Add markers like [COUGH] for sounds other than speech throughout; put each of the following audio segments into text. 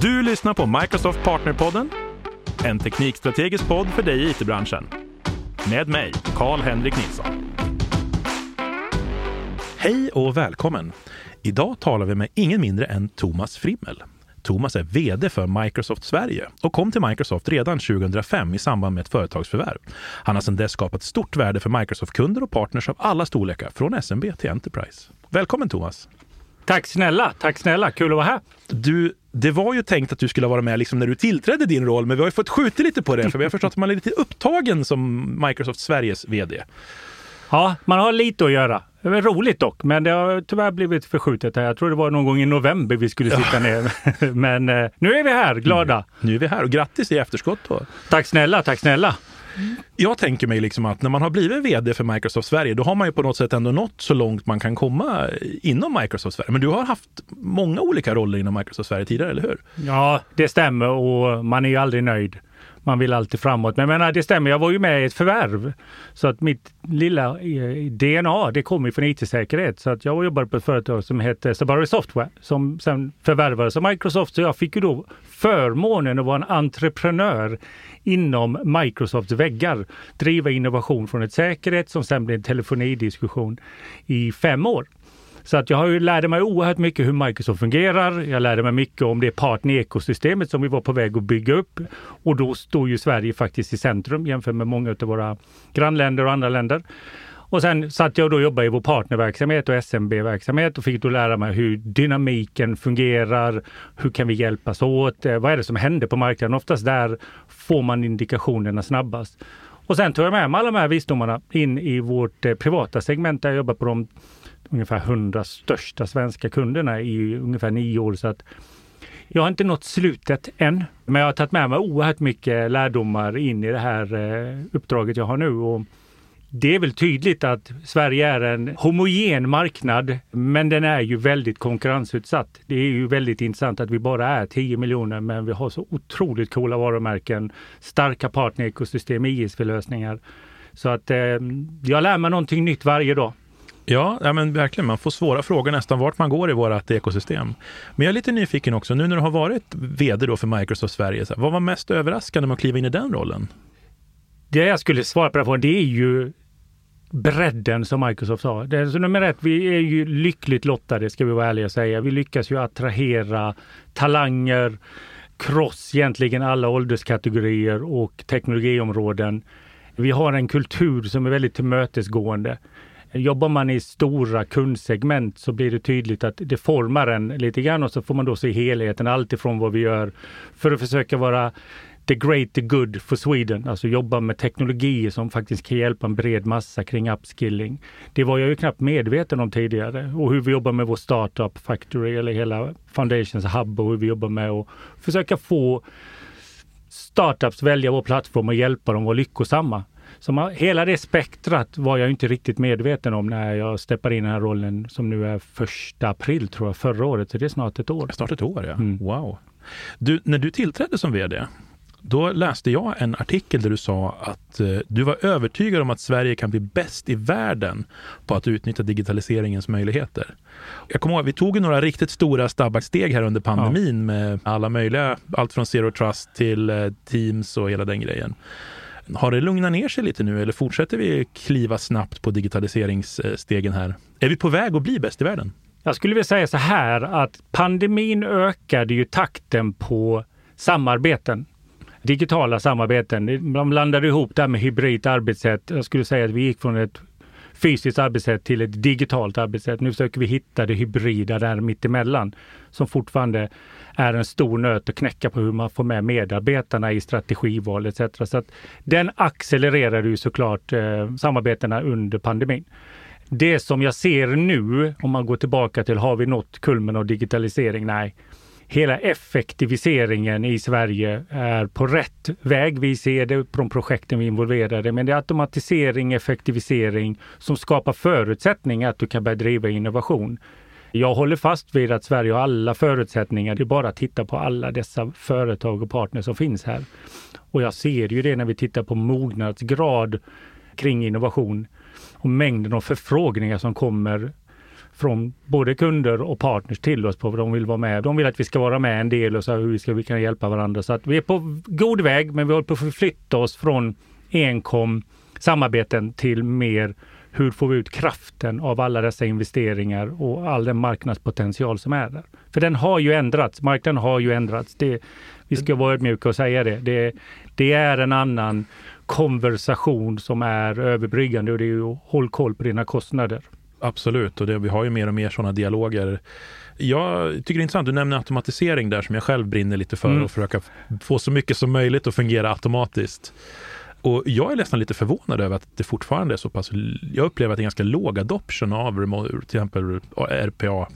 Du lyssnar på Microsoft Partnerpodden, en teknikstrategisk podd för dig i it-branschen. Med mig, Karl-Henrik Nilsson. Hej och välkommen! Idag talar vi med ingen mindre än Thomas Frimmel. Thomas är VD för Microsoft Sverige och kom till Microsoft redan 2005 i samband med ett företagsförvärv. Han har sedan dess skapat stort värde för Microsoft-kunder och partners av alla storlekar, från SMB till Enterprise. Välkommen Thomas! Tack snälla, tack snälla, kul att vara här. Du, det var ju tänkt att du skulle vara med liksom när du tillträdde din roll, men vi har fått skjuta lite på det, för vi har förstått att man är lite upptagen som Microsoft Sveriges VD. Ja, man har lite att göra. Det var roligt dock, men det har tyvärr blivit förskjutet. Här. Jag tror det var någon gång i november vi skulle sitta ja. [LAUGHS] ner. Men eh, nu är vi här, glada. Mm. Nu är vi här och grattis i efterskott. Då. Tack snälla, tack snälla. Jag tänker mig liksom att när man har blivit vd för Microsoft Sverige, då har man ju på något sätt ändå nått så långt man kan komma inom Microsoft Sverige. Men du har haft många olika roller inom Microsoft Sverige tidigare, eller hur? Ja, det stämmer och man är ju aldrig nöjd man vill alltid framåt. Men jag menar, det stämmer, jag var ju med i ett förvärv. Så att mitt lilla eh, DNA, det kommer från IT-säkerhet. Så att jag jobbade på ett företag som hette Sabari Software som sen förvärvades av Microsoft. Så jag fick ju då förmånen att vara en entreprenör inom Microsofts väggar. Driva innovation från ett säkerhet som sen blev en telefonidiskussion i fem år. Så att jag har ju lärde mig oerhört mycket hur Microsoft fungerar. Jag lärde mig mycket om det partner-ekosystemet som vi var på väg att bygga upp. Och då står ju Sverige faktiskt i centrum jämfört med många av våra grannländer och andra länder. Och sen satt jag och då jobbade i vår partnerverksamhet och SMB-verksamhet och fick då lära mig hur dynamiken fungerar. Hur kan vi hjälpas åt? Eh, vad är det som händer på marknaden? Oftast där får man indikationerna snabbast. Och sen tog jag med mig alla de här visdomarna in i vårt eh, privata segment där jag jobbar på de ungefär 100 största svenska kunderna i ungefär nio år. Så att jag har inte nått slutet än, men jag har tagit med mig oerhört mycket lärdomar in i det här eh, uppdraget jag har nu. Och det är väl tydligt att Sverige är en homogen marknad, men den är ju väldigt konkurrensutsatt. Det är ju väldigt intressant att vi bara är 10 miljoner, men vi har så otroligt coola varumärken, starka partnerekosystem, ISV-lösningar. Så att eh, jag lär mig någonting nytt varje dag. Ja, ja, men verkligen. Man får svåra frågor nästan vart man går i vårt ekosystem. Men jag är lite nyfiken också, nu när du har varit vd då för Microsoft Sverige, så här, vad var mest överraskande med att kliva in i den rollen? Det jag skulle svara på det är ju bredden som Microsoft har. Det är, så nummer ett, vi är ju lyckligt lottade ska vi vara ärliga och säga. Vi lyckas ju attrahera talanger, cross egentligen alla ålderskategorier och teknologiområden. Vi har en kultur som är väldigt tillmötesgående. Eh, jobbar man i stora kundsegment så blir det tydligt att det formar en lite grann och så får man då se helheten, alltifrån vad vi gör för att försöka vara the great, the good for Sweden, alltså jobba med teknologier som faktiskt kan hjälpa en bred massa kring upskilling. Det var jag ju knappt medveten om tidigare och hur vi jobbar med vår startup factory eller hela Foundations hub och hur vi jobbar med att försöka få startups välja vår plattform och hjälpa dem att vara lyckosamma. Så hela det spektrat var jag inte riktigt medveten om när jag steppade in i den här rollen som nu är första april tror jag, förra året. Så det är snart ett år. Snart ett år, ja. Mm. Wow. Du, när du tillträdde som VD, då läste jag en artikel där du sa att eh, du var övertygad om att Sverige kan bli bäst i världen på att utnyttja digitaliseringens möjligheter. Jag kommer ihåg, vi tog några riktigt stora steg här under pandemin ja. med alla möjliga, allt från Zero Trust till eh, Teams och hela den grejen. Har det lugnat ner sig lite nu eller fortsätter vi kliva snabbt på digitaliseringsstegen här? Är vi på väg att bli bäst i världen? Jag skulle vilja säga så här att pandemin ökade ju takten på samarbeten. Digitala samarbeten. De blandade ihop det här med hybrid arbetssätt. Jag skulle säga att vi gick från ett fysiskt arbetssätt till ett digitalt arbetssätt. Nu försöker vi hitta det hybrida där mittemellan som fortfarande är en stor nöt att knäcka på hur man får med medarbetarna i strategival etc. Så att den accelererade ju såklart eh, samarbetena under pandemin. Det som jag ser nu, om man går tillbaka till har vi nått kulmen av digitalisering? Nej. Hela effektiviseringen i Sverige är på rätt väg. Vi ser det på de projekten vi är involverade men det är automatisering, effektivisering som skapar förutsättningar att du kan börja driva innovation. Jag håller fast vid att Sverige har alla förutsättningar. Det är bara att titta på alla dessa företag och partner som finns här. Och jag ser ju det när vi tittar på mognadsgrad kring innovation och mängden av förfrågningar som kommer från både kunder och partners till oss på vad de vill vara med. De vill att vi ska vara med en del och så hur vi ska vi kan hjälpa varandra. Så att vi är på god väg, men vi håller på att förflytta oss från enkom samarbeten till mer hur får vi ut kraften av alla dessa investeringar och all den marknadspotential som är där? För den har ju ändrats. Marknaden har ju ändrats. Det, vi ska vara ödmjuka och säga det. det. Det är en annan konversation som är överbryggande och det är ju håll koll på dina kostnader. Absolut, och det, vi har ju mer och mer sådana dialoger. Jag tycker det är intressant, du nämner automatisering där som jag själv brinner lite för mm. och försöka få så mycket som möjligt att fungera automatiskt. Och jag är nästan lite förvånad över att det fortfarande är så pass, jag upplever att det är ganska låg adoption av till exempel eh, RPA,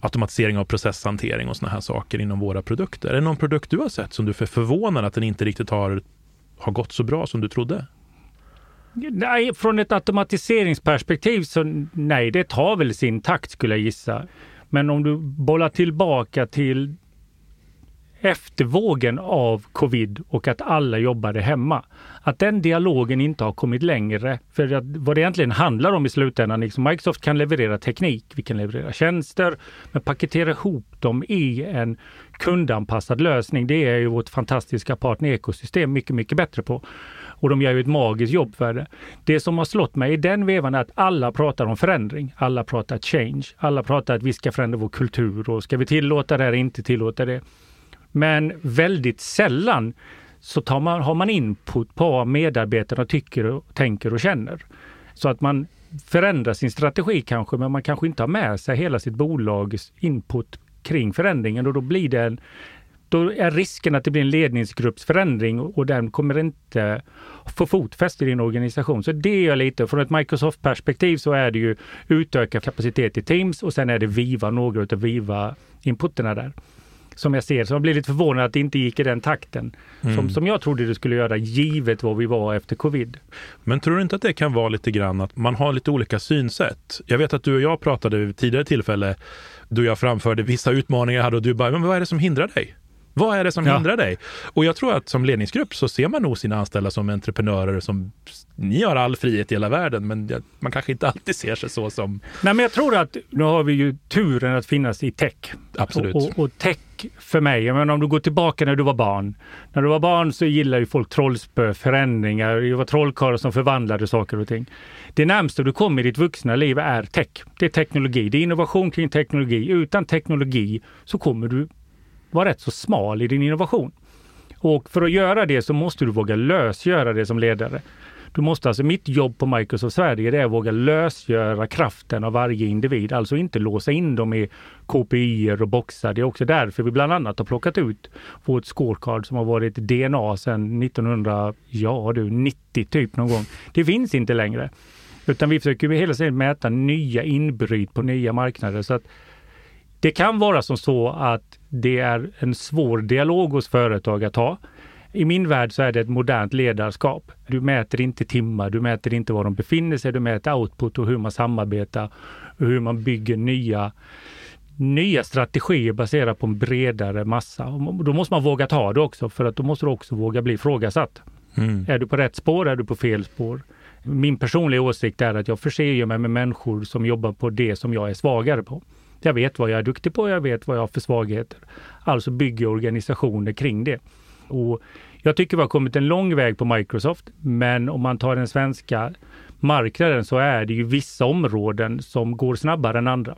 automatisering av processhantering och sådana här saker inom våra produkter. Är det någon produkt du har sett som du är förvånad att den inte riktigt har, har gått så bra som du trodde? Nej, från ett automatiseringsperspektiv så nej, det tar väl sin takt skulle jag gissa. Men om du bollar tillbaka till eftervågen av covid och att alla jobbade hemma. Att den dialogen inte har kommit längre. För att vad det egentligen handlar om i slutändan, liksom Microsoft kan leverera teknik, vi kan leverera tjänster, men paketera ihop dem i en kundanpassad lösning. Det är ju vårt fantastiska partner-ekosystem mycket, mycket bättre på. Och de gör ju ett magiskt jobb för det. Det som har slått mig i den vevan är att alla pratar om förändring. Alla pratar change. Alla pratar att vi ska förändra vår kultur och ska vi tillåta det eller inte tillåta det. Men väldigt sällan så tar man, har man input på vad medarbetarna tycker, och, tänker och känner. Så att man förändrar sin strategi kanske, men man kanske inte har med sig hela sitt bolags input kring förändringen och då blir det en, då är risken att det blir en ledningsgruppsförändring och den kommer inte få fotfäste i din organisation. Så det är lite, från ett Microsoft-perspektiv så är det ju utöka kapacitet i Teams och sen är det Viva, några av Viva-inputerna där som jag ser. Så jag blir lite förvånad att det inte gick i den takten mm. som, som jag trodde det skulle göra givet vad vi var efter covid. Men tror du inte att det kan vara lite grann att man har lite olika synsätt? Jag vet att du och jag pratade vid tidigare tillfälle då jag framförde vissa utmaningar jag hade och du bara, men vad är det som hindrar dig? Vad är det som ja. hindrar dig? Och jag tror att som ledningsgrupp så ser man nog sina anställda som entreprenörer som ni har all frihet i hela världen, men man kanske inte alltid ser sig så som... Nej, men jag tror att nu har vi ju turen att finnas i tech. Absolut. Och, och, och tech för mig, jag menar om du går tillbaka när du var barn. När du var barn så gillade ju folk trollspö, förändringar, det var trollkarlar som förvandlade saker och ting. Det närmsta du kommer i ditt vuxna liv är tech. Det är teknologi, det är innovation kring teknologi. Utan teknologi så kommer du vara rätt så smal i din innovation. Och för att göra det så måste du våga lösgöra det som ledare. Du måste alltså, mitt jobb på Microsoft Sverige det är att våga lösgöra kraften av varje individ, alltså inte låsa in dem i KPI och boxar. Det är också därför vi bland annat har plockat ut vårt scorecard som har varit DNA sedan 1990 typ någon gång. Det finns inte längre. Utan vi försöker hela tiden mäta nya inbryt på nya marknader. Så att det kan vara som så att det är en svår dialog hos företag att ha. I min värld så är det ett modernt ledarskap. Du mäter inte timmar, du mäter inte var de befinner sig, du mäter output och hur man samarbetar och hur man bygger nya nya strategier baserat på en bredare massa. Då måste man våga ta det också för att då måste du också våga bli ifrågasatt. Mm. Är du på rätt spår? Är du på fel spår? Min personliga åsikt är att jag förser mig med människor som jobbar på det som jag är svagare på. Jag vet vad jag är duktig på, jag vet vad jag har för svagheter. Alltså bygger organisationer kring det. Och jag tycker vi har kommit en lång väg på Microsoft, men om man tar den svenska marknaden så är det ju vissa områden som går snabbare än andra.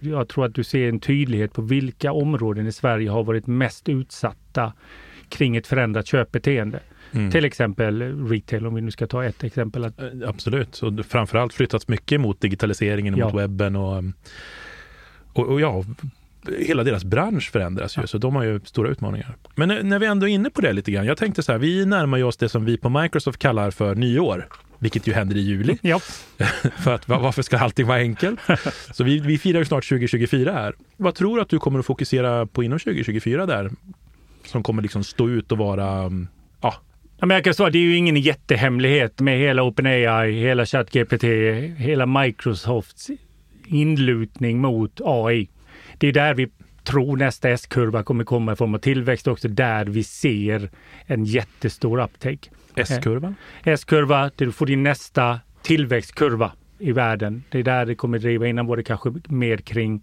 Jag tror att du ser en tydlighet på vilka områden i Sverige har varit mest utsatta kring ett förändrat köpbeteende. Mm. Till exempel retail, om vi nu ska ta ett exempel. Eh, absolut, och framförallt flyttats mycket mot digitaliseringen, ja. mot webben och, och, och ja, hela deras bransch förändras ju, ja. så de har ju stora utmaningar. Men när vi ändå är inne på det lite grann, jag tänkte så här, vi närmar ju oss det som vi på Microsoft kallar för nyår, vilket ju händer i juli. Ja. [LAUGHS] för att varför ska allting vara enkelt? [LAUGHS] så vi, vi firar ju snart 2024 här. Vad tror du att du kommer att fokusera på inom 2024 där? Som kommer liksom stå ut och vara, mm, ja, Ja, men jag kan säga, det är ju ingen jättehemlighet med hela OpenAI, hela ChatGPT, hela Microsofts inlutning mot AI det är där vi tror nästa S-kurva kommer komma i form av tillväxt också, där vi ser en jättestor uptake. S-kurva? S-kurva, där du får din nästa tillväxtkurva i världen. Det är där det kommer driva. Innan var det kanske mer kring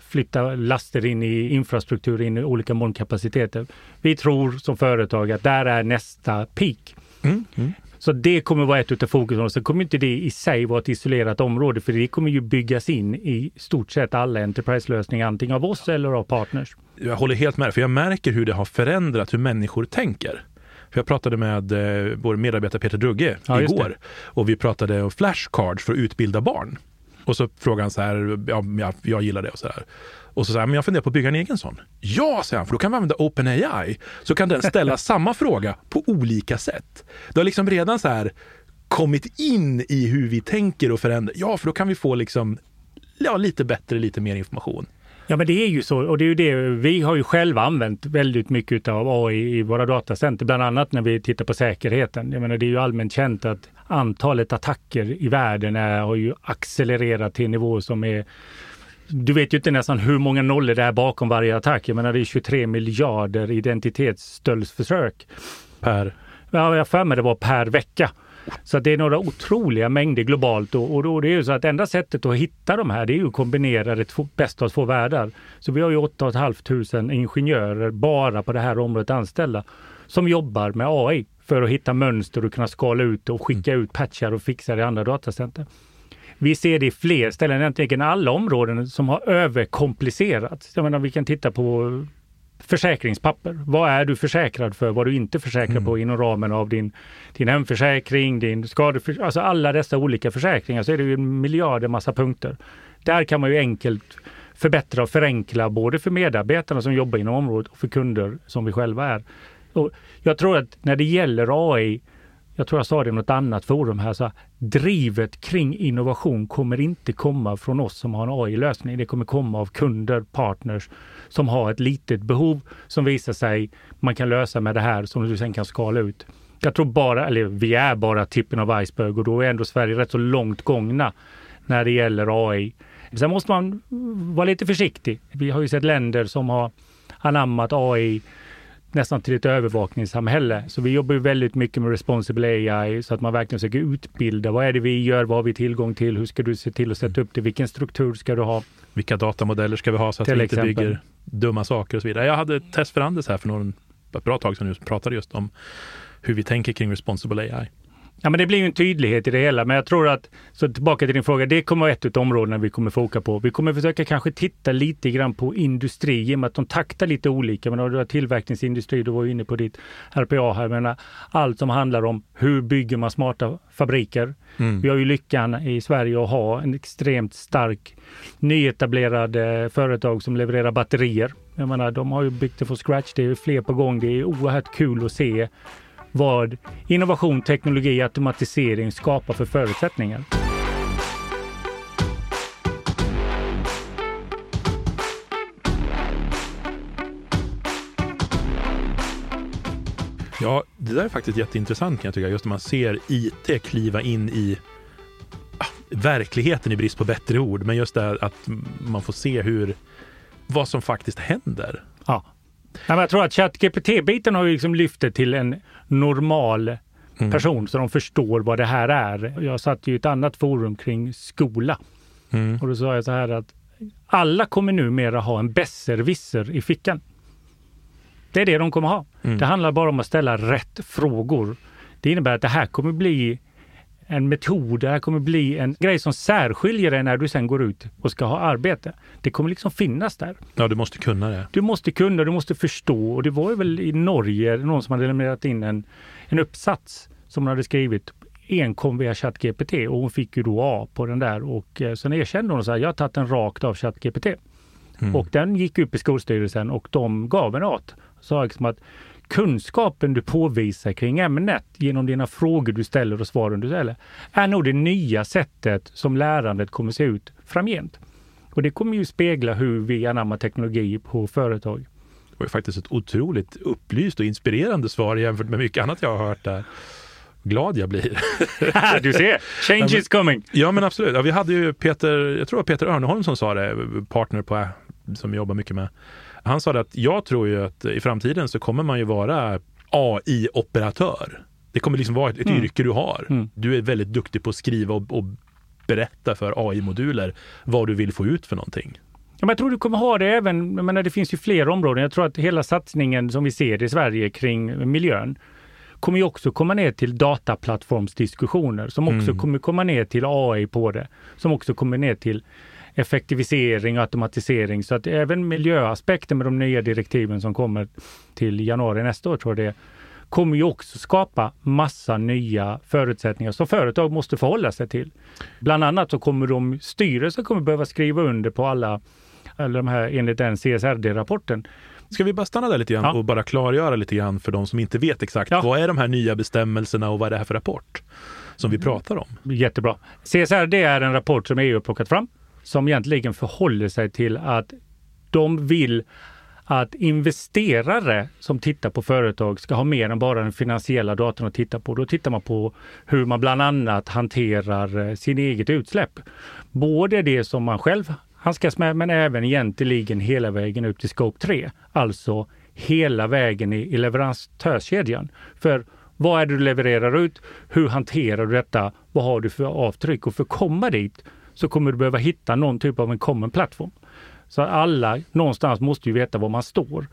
flytta laster in i infrastruktur, in i olika molnkapaciteter. Vi tror som företag att där är nästa peak. Mm, mm. Så det kommer vara ett utav fokusområdena. Sen kommer inte det i sig vara ett isolerat område, för det kommer ju byggas in i stort sett alla Enterprise-lösningar, antingen av oss eller av partners. Jag håller helt med, för jag märker hur det har förändrat hur människor tänker. För jag pratade med eh, vår medarbetare Peter Drugge Ja, igår och vi pratade om flashcards för att utbilda barn. Och så frågade han så här, ja, jag, jag gillar det och så där. Och så han, men jag funderar på att bygga en egen sån. Ja, säger han, för då kan vi använda OpenAI. Så kan den ställa [LAUGHS] samma fråga på olika sätt. Det har liksom redan så här kommit in i hur vi tänker och förändrar. Ja, för då kan vi få liksom ja, lite bättre, lite mer information. Ja, men det är ju så. Och det är ju det. Vi har ju själva använt väldigt mycket av AI i våra datacenter, bland annat när vi tittar på säkerheten. Jag menar, det är ju allmänt känt att antalet attacker i världen är, har ju accelererat till en nivå som är du vet ju inte nästan hur många nollor det är bakom varje attack. Jag menar det är 23 miljarder identitetsstöldsförsök. Per? Ja, jag för mig det var per vecka. Så det är några otroliga mängder globalt och, och, och det är ju så att enda sättet att hitta de här det är ju att kombinera det två, bästa av två världar. Så vi har ju 8 500 ingenjörer bara på det här området anställda som jobbar med AI för att hitta mönster och kunna skala ut och skicka ut patchar och fixa det i andra datacenter. Vi ser det i fler ställen, egentligen alla områden som har överkomplicerats. Jag menar, vi kan titta på försäkringspapper. Vad är du försäkrad för? Vad är du inte försäkrad Mm. på inom ramen av din, din hemförsäkring, din skadeförsäkring, alltså alla dessa olika försäkringar så är det ju en miljarder massa punkter. Där kan man ju enkelt förbättra och förenkla både för medarbetarna som jobbar inom området och för kunder som vi själva är. Och jag tror att när det gäller AI, jag tror jag sa det i något annat forum här, så här, drivet kring innovation kommer inte komma från oss som har en AI-lösning. Det kommer komma av kunder, partners som har ett litet behov som visar sig man kan lösa med det här som du sen kan skala ut. Jag tror bara, eller vi är bara tippen av iceberg och då är ändå Sverige rätt så långt gångna när det gäller AI. Sen måste man vara lite försiktig. Vi har ju sett länder som har anammat AI nästan till ett övervakningssamhälle. Så vi jobbar ju väldigt mycket med responsible AI så att man verkligen försöker utbilda. Vad är det vi gör? Vad har vi tillgång till? Hur ska du se till att sätta upp det? Vilken struktur ska du ha? Vilka datamodeller ska vi ha så att Till vi inte exempel. bygger dumma saker och så vidare. Jag hade ett test för Anders här för någon, ett bra tag sedan nu som pratade just om hur vi tänker kring responsible AI. Ja, men det blir ju en tydlighet i det hela. Men jag tror att, så tillbaka till din fråga, det kommer vara ett av områdena vi kommer foka på. Vi kommer försöka kanske titta lite grann på industri, i och med att de taktar lite olika. Men du har tillverkningsindustri, du var ju inne på ditt RPA här. Men allt som handlar om hur bygger man smarta fabriker. Mm. Vi har ju lyckan i Sverige att ha en extremt stark nyetablerad eh, företag som levererar batterier. Jag menar, de har ju byggt det från scratch. Det är fler på gång. Det är oerhört kul att se vad innovation, teknologi, automatisering skapar för förutsättningar. Ja, det där är faktiskt jätteintressant kan jag tycka. Just när man ser IT kliva in i ah, verkligheten i brist på bättre ord. Men just det här att man får se hur, vad som faktiskt händer. Ja. Nej, men jag tror att ChatGPT-biten har ju liksom lyft det till en normal Mm. person så de förstår vad det här är. Jag satt ju i ett annat forum kring skola Mm. och då sa jag så här att alla kommer numera ha en besserwisser i fickan. Det är det de kommer ha. Mm. Det handlar bara om att ställa rätt frågor. Det innebär att det här kommer bli en metod, det här kommer bli en grej som särskiljer dig när du sen går ut och ska ha arbete. Det kommer liksom finnas där. Ja, du måste kunna det. Du måste kunna, du måste förstå. Och det var ju väl i Norge någon som hade lämnat in en, en uppsats som hon hade skrivit enkom via ChatGPT och hon fick ju då A på den där och eh, sen erkände hon och sa jag har tagit den rakt av ChatGPT. Mm. Och den gick upp i Skolstyrelsen och de gav en art. Sa liksom att kunskapen du påvisar kring ämnet genom dina frågor du ställer och svaren du ställer är nog det nya sättet som lärandet kommer se ut framgent. Och det kommer ju spegla hur vi anammar teknologi på företag. Det var ju faktiskt ett otroligt upplyst och inspirerande svar jämfört med mycket annat jag har hört där. Glad jag blir. du ser, change is coming! Ja, men absolut. Ja, vi hade ju Peter, jag tror det var Peter Örneholm som sa det, partner på som jobbar mycket med. Han sa att jag tror ju att i framtiden så kommer man ju vara AI-operatör. Det kommer liksom vara ett, ett Mm. yrke du har. Mm. Du är väldigt duktig på att skriva och, och berätta för AI-moduler vad du vill få ut för någonting. Ja, men jag tror du kommer ha det även, jag menar, det finns ju fler områden. Jag tror att hela satsningen som vi ser i Sverige kring miljön kommer ju också komma ner till dataplattformsdiskussioner som också mm. kommer komma ner till AI på det. Som också kommer ner till effektivisering och automatisering. Så att även miljöaspekten med de nya direktiven som kommer till januari nästa år tror jag det kommer ju också skapa massa nya förutsättningar som företag måste förhålla sig till. Bland annat så kommer de, styrelsen kommer behöva skriva under på alla, alla de här enligt den CSRD-rapporten. Ska vi bara stanna där lite grann ja. och bara klargöra lite grann för de som inte vet exakt. Ja. Vad är de här nya bestämmelserna och vad är det här för rapport som vi pratar om? Jättebra. CSRD är en rapport som EU har plockat fram som egentligen förhåller sig till att de vill att investerare som tittar på företag ska ha mer än bara den finansiella datan att titta på. Då tittar man på hur man bland annat hanterar eh, sin eget utsläpp. Både det som man själv handskas med, men även egentligen hela vägen ut till Scope 3. Alltså hela vägen i, i leverantörskedjan. För vad är det du levererar ut? Hur hanterar du detta? Vad har du för avtryck? Och för att komma dit så kommer du behöva hitta någon typ av en common plattform. Så alla någonstans måste ju veta var man står.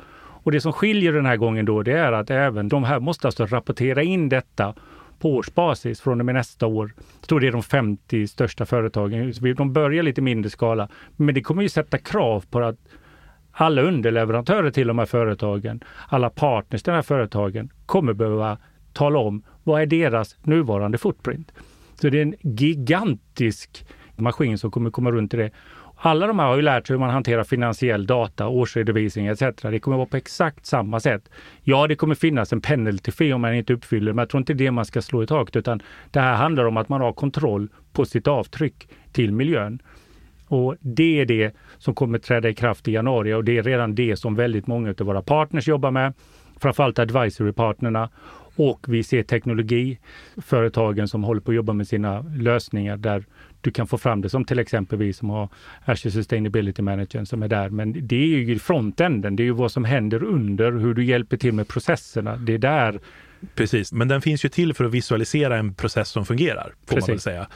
Och det som skiljer den här gången då, det är att även de här måste alltså rapportera in detta på årsbasis från och med nästa år. Jag tror det är de 50 största företagen. De börjar lite mindre skala, men det kommer ju sätta krav på att alla underleverantörer till de här företagen, alla partners till de här företagen kommer behöva tala om vad är deras nuvarande footprint. Så det är en gigantisk maskin som kommer komma runt i det. Alla de här har ju lärt sig hur man hanterar finansiell data, årsredovisning etc. Det kommer vara på exakt samma sätt. Ja, det kommer finnas en penalty fee om man inte uppfyller, men jag tror inte det man ska slå i taket, utan det här handlar om att man har kontroll på sitt avtryck till miljön. Och det är det som kommer träda i kraft i januari och det är redan det som väldigt många av våra partners jobbar med. Framförallt advisory-partnerna och vi ser teknologiföretagen som håller på att jobba med sina lösningar där du kan få fram det som till exempel vi som har Azure Sustainability Manager som är där. Men det är ju frontenden, det är ju vad som händer under, hur du hjälper till med processerna. Det är där Precis, men den finns ju till för att visualisera en process som fungerar, får Precis. man väl säga.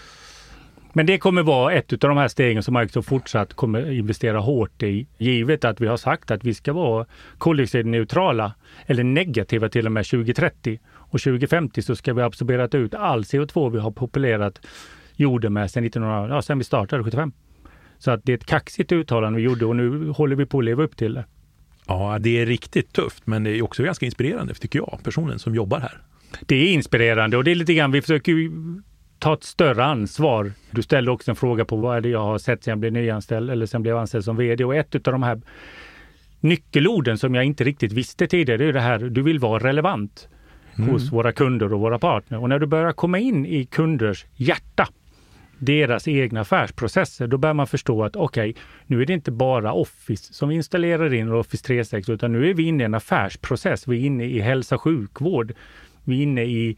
Men det kommer vara ett av de här stegen som Microsoft fortsatt kommer investera hårt i, givet att vi har sagt att vi ska vara koldioxidneutrala eller negativa till och med 2030. Och 2050 så ska vi ha absorberat ut all CO2 vi har populerat jorden med sedan, 1900, ja, sedan vi startade 75. Så att det är ett kaxigt uttalande vi gjorde och nu håller vi på att leva upp till det. Ja, det är riktigt tufft, men det är också ganska inspirerande tycker jag, personen som jobbar här. Det är inspirerande och det är lite grann, vi försöker ta ett större ansvar. Du ställde också en fråga på vad är det jag har sett sedan jag blev nyanställd eller sen blev anställd som VD och ett av de här nyckelorden som jag inte riktigt visste tidigare, det är det här, du vill vara relevant mm. hos våra kunder och våra partner. Och när du börjar komma in i kunders hjärta, deras egna affärsprocesser, då börjar man förstå att okej, okay, nu är det inte bara Office som vi installerar in, Office 365, utan nu är vi inne i en affärsprocess. Vi är inne i hälsa och sjukvård. Vi är inne i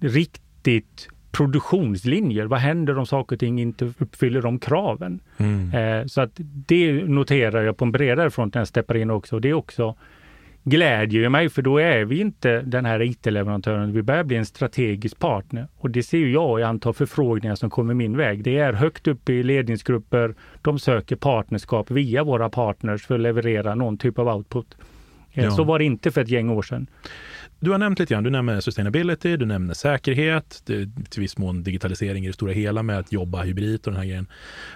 riktigt produktionslinjer. Vad händer om saker och ting inte uppfyller de kraven? Mm. Eh, så att det noterar jag på en bredare front när jag steppar in också. Det är också glädjer mig för då är vi inte den här IT-leverantören. Vi börjar bli en strategisk partner och det ser jag i antal förfrågningar som kommer min väg. Det är högt upp i ledningsgrupper. De söker partnerskap via våra partners för att leverera någon typ av output. Eh, ja. Så var det inte för ett gäng år sedan. Du har nämnt lite grann, du nämner sustainability, du nämner säkerhet, det, till viss mån digitalisering i det stora hela med att jobba hybrid och den här grejen.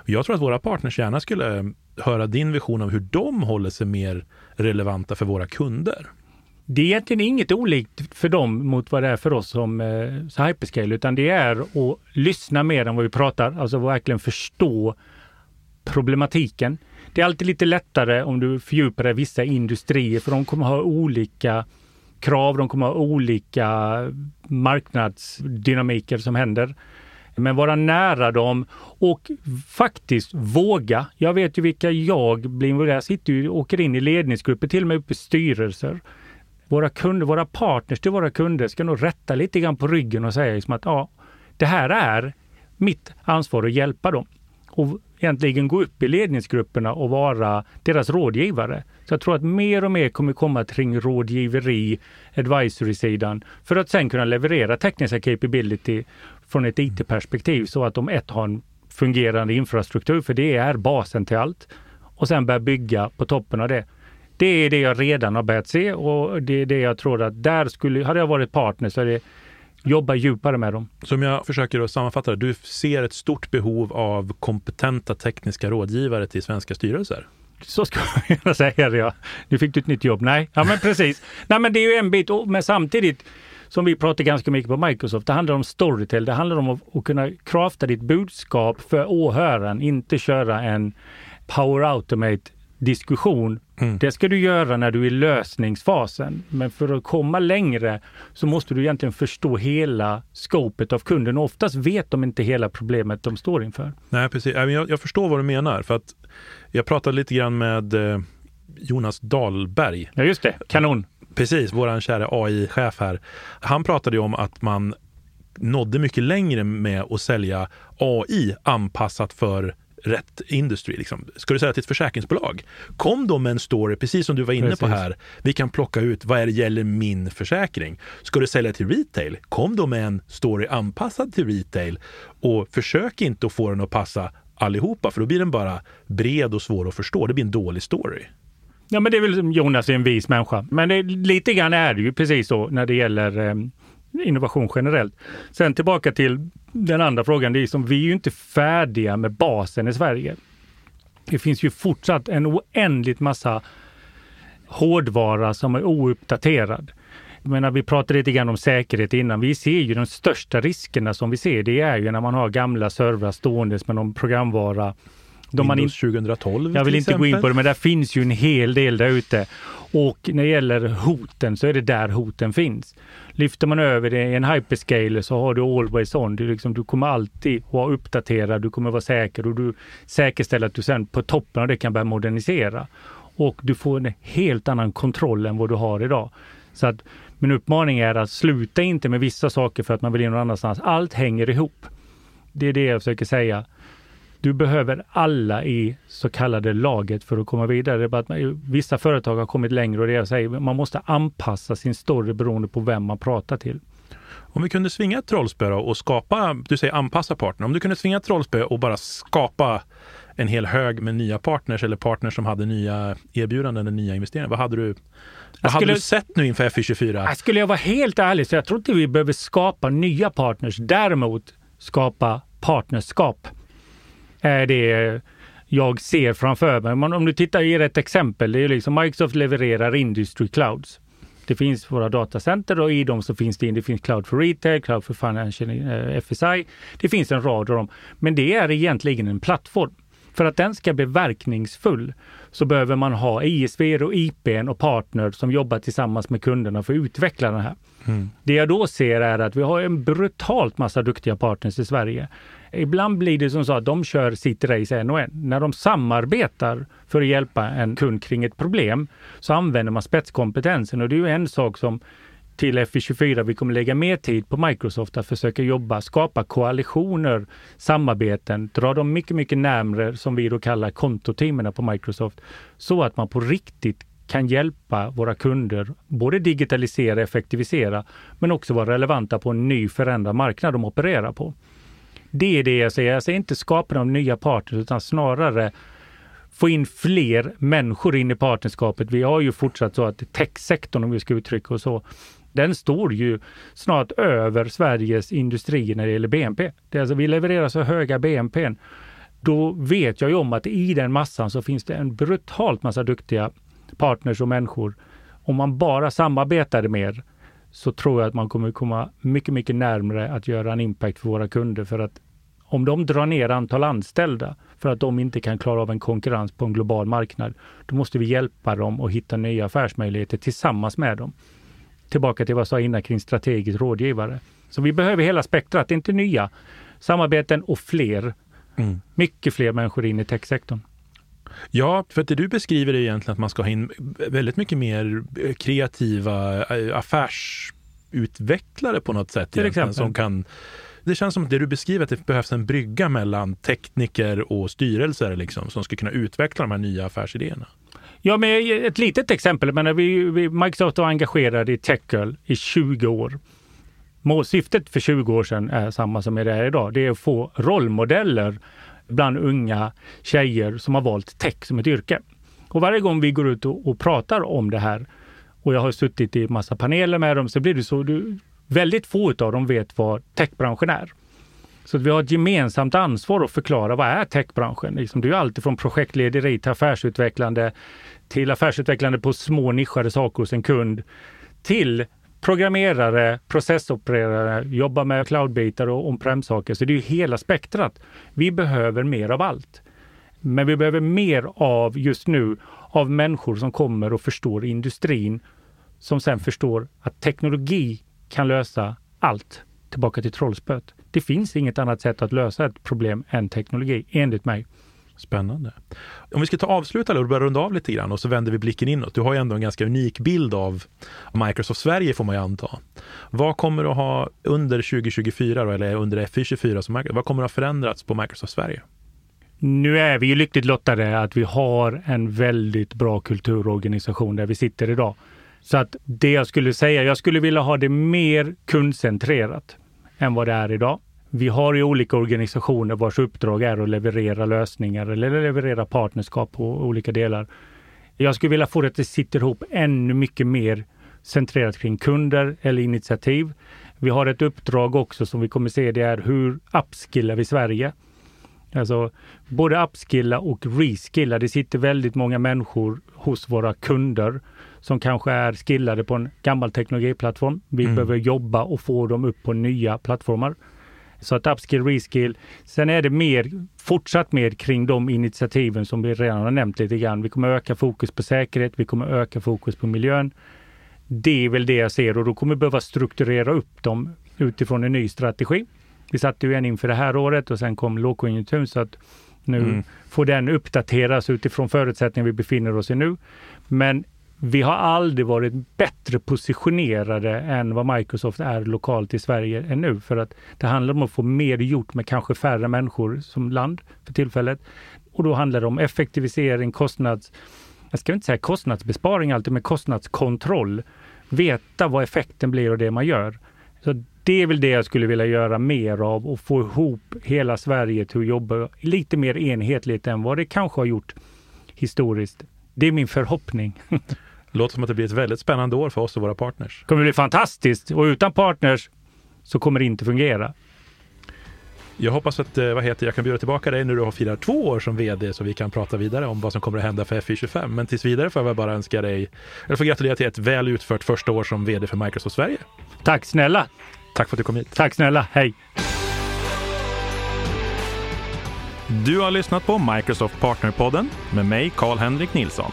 Jag tror att våra partners gärna skulle höra din vision av hur de håller sig mer relevanta för våra kunder. Det är egentligen inget olikt för dem mot vad det är för oss som eh, hyperscale, utan det är att lyssna mer än vad vi pratar, alltså verkligen förstå problematiken. Det är alltid lite lättare om du fördjupar dig i vissa industrier, för de kommer ha olika krav, de kommer ha olika marknadsdynamiker som händer. Men vara nära dem och faktiskt våga. Jag vet ju vilka jag blir involverad Jag sitter ju och åker in i ledningsgrupper, till och med uppe i styrelser. Våra kunder, våra partners till våra kunder ska nog rätta lite grann på ryggen och säga liksom att ja, det här är mitt ansvar att hjälpa dem. Och egentligen gå upp i ledningsgrupperna och vara deras rådgivare. Så jag tror att mer och mer kommer komma kring rådgiveri, advisory-sidan, för att sen kunna leverera tekniska capability från ett IT-perspektiv så att de ett har en fungerande infrastruktur, för det är basen till allt. Och sen börja bygga på toppen av det. Det är det jag redan har börjat se och det är det jag tror att där skulle, hade jag varit partner så är det jobba djupare med dem. Som jag försöker att sammanfatta det, du ser ett stort behov av kompetenta tekniska rådgivare till svenska styrelser? Så ska [LAUGHS] jag säga det. Ja. Nu fick du ett nytt jobb. Nej, ja men precis. Nej men det är ju en bit, men samtidigt som vi pratar ganska mycket på Microsoft, det handlar om storytell. Det handlar om att, att kunna crafta ditt budskap för åhöraren, inte köra en power automate diskussion. Mm. Det ska du göra när du är i lösningsfasen. Men för att komma längre så måste du egentligen förstå hela skopet av kunden. Och oftast vet de inte hela problemet de står inför. Nej, precis. Jag, jag förstår vad du menar. För att jag pratade lite grann med eh, Jonas Dahlberg. Ja, just det. Kanon. Precis, vår kära AI-chef här. Han pratade ju om att man nådde mycket längre med att sälja AI anpassat för rätt industry. Liksom. Ska du sälja till ett försäkringsbolag, kom då med en story, precis som du var inne precis. på här. Vi kan plocka ut vad är det gäller min försäkring. Ska du sälja till retail, kom då med en story anpassad till retail och försök inte att få den att passa allihopa, för då blir den bara bred och svår att förstå. Det blir en dålig story. Ja, men det är väl som Jonas är en vis människa. Men det, lite grann är det ju precis så när det gäller eh, innovation generellt. Sen tillbaka till den andra frågan. Det är som, vi är ju inte färdiga med basen i Sverige. Det finns ju fortsatt en oändligt massa hårdvara som är ouppdaterad. Jag menar, vi pratade lite grann om säkerhet innan. Vi ser ju de största riskerna som vi ser. Det är ju när man har gamla servrar ståendes med någon programvara. De man in... 2012 Jag vill inte exempel. gå in på det, men där finns ju en hel del där ute. Och när det gäller hoten så är det där hoten finns. Lyfter man över det i en hyperscaler så har du always on. Du, liksom, du kommer alltid vara uppdaterad, du kommer vara säker och du säkerställer att du sen på toppen av det kan börja modernisera. Och du får en helt annan kontroll än vad du har idag. Så att min uppmaning är att sluta inte med vissa saker för att man vill in någon annanstans. Allt hänger ihop. Det är det jag försöker säga. Du behöver alla i så kallade laget för att komma vidare. Det är bara att vissa företag har kommit längre och det jag säger, man måste anpassa sin story beroende på vem man pratar till. Om vi kunde svinga ett trollspö och skapa, du säger anpassa partner, om du kunde svinga ett trollspö och bara skapa en hel hög med nya partners eller partners som hade nya erbjudanden eller nya investeringar. Vad hade du, vad skulle, hade du sett nu inför FI24? Skulle jag vara helt ärlig så jag tror inte vi behöver skapa nya partners. Däremot skapa partnerskap Eh, är det jag ser framför mig. Men om du tittar, ger ett exempel. Det är liksom Microsoft levererar Industry Clouds. Det finns våra datacenter och i dem så finns det, det finns Cloud for Retail, Cloud for Financial eh, FSI. Det finns en rad av dem. Men det är egentligen en plattform. För att den ska bli verkningsfull så behöver man ha ISV och IPn och partner som jobbar tillsammans med kunderna för att utveckla den här. Mm. Det jag då ser är att vi har en brutalt massa duktiga partners i Sverige. Ibland blir det som så att de kör sitt race en och en. När de samarbetar för att hjälpa en kund kring ett problem så använder man spetskompetensen och det är ju en sak som till FI24 vi kommer lägga mer tid på Microsoft att försöka jobba, skapa koalitioner, samarbeten, dra dem mycket, mycket närmre som vi då kallar kontoteamen på Microsoft, så att man på riktigt kan hjälpa våra kunder både digitalisera, effektivisera, men också vara relevanta på en ny förändrad marknad de opererar på. Det är det jag säger. Jag säger inte skapa de nya partners utan snarare få in fler människor in i partnerskapet. Vi har ju fortsatt så att techsektorn, om vi ska uttrycka oss så, den står ju snart över Sveriges industri när det gäller BNP. Det är alltså, vi levererar så höga BNP. Då vet jag ju om att i den massan så finns det en brutalt massa duktiga partners och människor. Om man bara samarbetade mer så tror jag att man kommer komma mycket, mycket närmre att göra en impact för våra kunder. För att om de drar ner antal anställda för att de inte kan klara av en konkurrens på en global marknad, då måste vi hjälpa dem att hitta nya affärsmöjligheter tillsammans med dem. Tillbaka till vad jag sa innan kring strategisk rådgivare. Så vi behöver hela spektrat, inte nya samarbeten och fler. Mm. Mycket fler människor in i techsektorn. Ja, för att det du beskriver är egentligen att man ska ha in väldigt mycket mer kreativa eh, affärsutvecklare på något sätt. Till exempel. Som kan, det känns som att det du beskriver, att det behövs en brygga mellan tekniker och styrelser liksom, som ska kunna utveckla de här nya affärsidéerna. Ja, men ett litet exempel. Men vi, vi, Microsoft var engagerade i TechGirl i 20 år. Målsyftet för 20 år sedan är samma som det är idag. Det är att få rollmodeller bland unga tjejer som har valt tech som ett yrke. Och varje gång vi går ut och, och pratar om det här och jag har suttit i massa paneler med dem så blir det så, du, väldigt få av dem vet vad techbranschen är. Så vi har ett gemensamt ansvar att förklara vad är techbranschen? Liksom, det är ju alltid från projektlederi till affärsutvecklande, till affärsutvecklande på små nischade saker hos en kund, till programmerare, processopererare, jobba med cloudbitar och on-prem-saker. Så det är ju hela spektrat. Vi behöver mer av allt. Men vi behöver mer av, just nu, av människor som kommer och förstår industrin, som sen förstår att teknologi kan lösa allt. Tillbaka till trollspöet. Det finns inget annat sätt att lösa ett problem än teknologi, enligt mig. Spännande. Om vi ska ta avsluta och börja runda av lite grann och så vänder vi blicken inåt. Du har ju ändå en ganska unik bild av Microsoft Sverige får man ju anta. Vad kommer att ha under 2024 då, eller under FY24 som Microsoft, vad kommer att ha förändrats på Microsoft Sverige? Nu är vi ju lyckligt lottade att vi har en väldigt bra kulturorganisation där vi sitter idag. Så att det jag skulle säga, jag skulle vilja ha det mer kundcentrerat än vad det är idag. Vi har ju olika organisationer vars uppdrag är att leverera lösningar eller leverera partnerskap på olika delar. Jag skulle vilja få det att det sitter ihop ännu mycket mer centrerat kring kunder eller initiativ. Vi har ett uppdrag också som vi kommer se, det är hur upskillar vi Sverige? Alltså både upskilla och reskilla. Det sitter väldigt många människor hos våra kunder som kanske är skillade på en gammal teknologiplattform. Vi mm. behöver jobba och få dem upp på nya plattformar. Så att upskill, reskill. Sen är det mer, fortsatt mer kring de initiativen som vi redan har nämnt lite grann. Vi kommer öka fokus på säkerhet, vi kommer öka fokus på miljön. Det är väl det jag ser och då kommer vi behöva strukturera upp dem utifrån en ny strategi. Vi satte ju en inför det här året och sen kom lågkonjunkturen så att nu mm. får den uppdateras utifrån förutsättningar vi befinner oss i nu. Men vi har aldrig varit bättre positionerade än vad Microsoft är lokalt i Sverige än nu. För att det handlar om att få mer gjort med kanske färre människor som land för tillfället. Och då handlar det om effektivisering, kostnads... Jag ska inte säga kostnadsbesparing alltid, men kostnadskontroll. Veta vad effekten blir av det man gör. Så det är väl det jag skulle vilja göra mer av och få ihop hela Sverige till att jobba lite mer enhetligt än vad det kanske har gjort historiskt. Det är min förhoppning. [LAUGHS] låter som att det blir ett väldigt spännande år för oss och våra partners. Det kommer bli fantastiskt och utan partners så kommer det inte fungera. Jag hoppas att eh, vad heter, jag kan bjuda tillbaka dig när du har firat två år som vd så vi kan prata vidare om vad som kommer att hända för FI25. Men tills vidare får jag bara önska dig, eller får gratulera till ett väl utfört första år som vd för Microsoft Sverige. Tack snälla! Tack för att du kom hit. Tack snälla, hej! Du har lyssnat på Microsoft Partnerpodden med mig, Karl-Henrik Nilsson.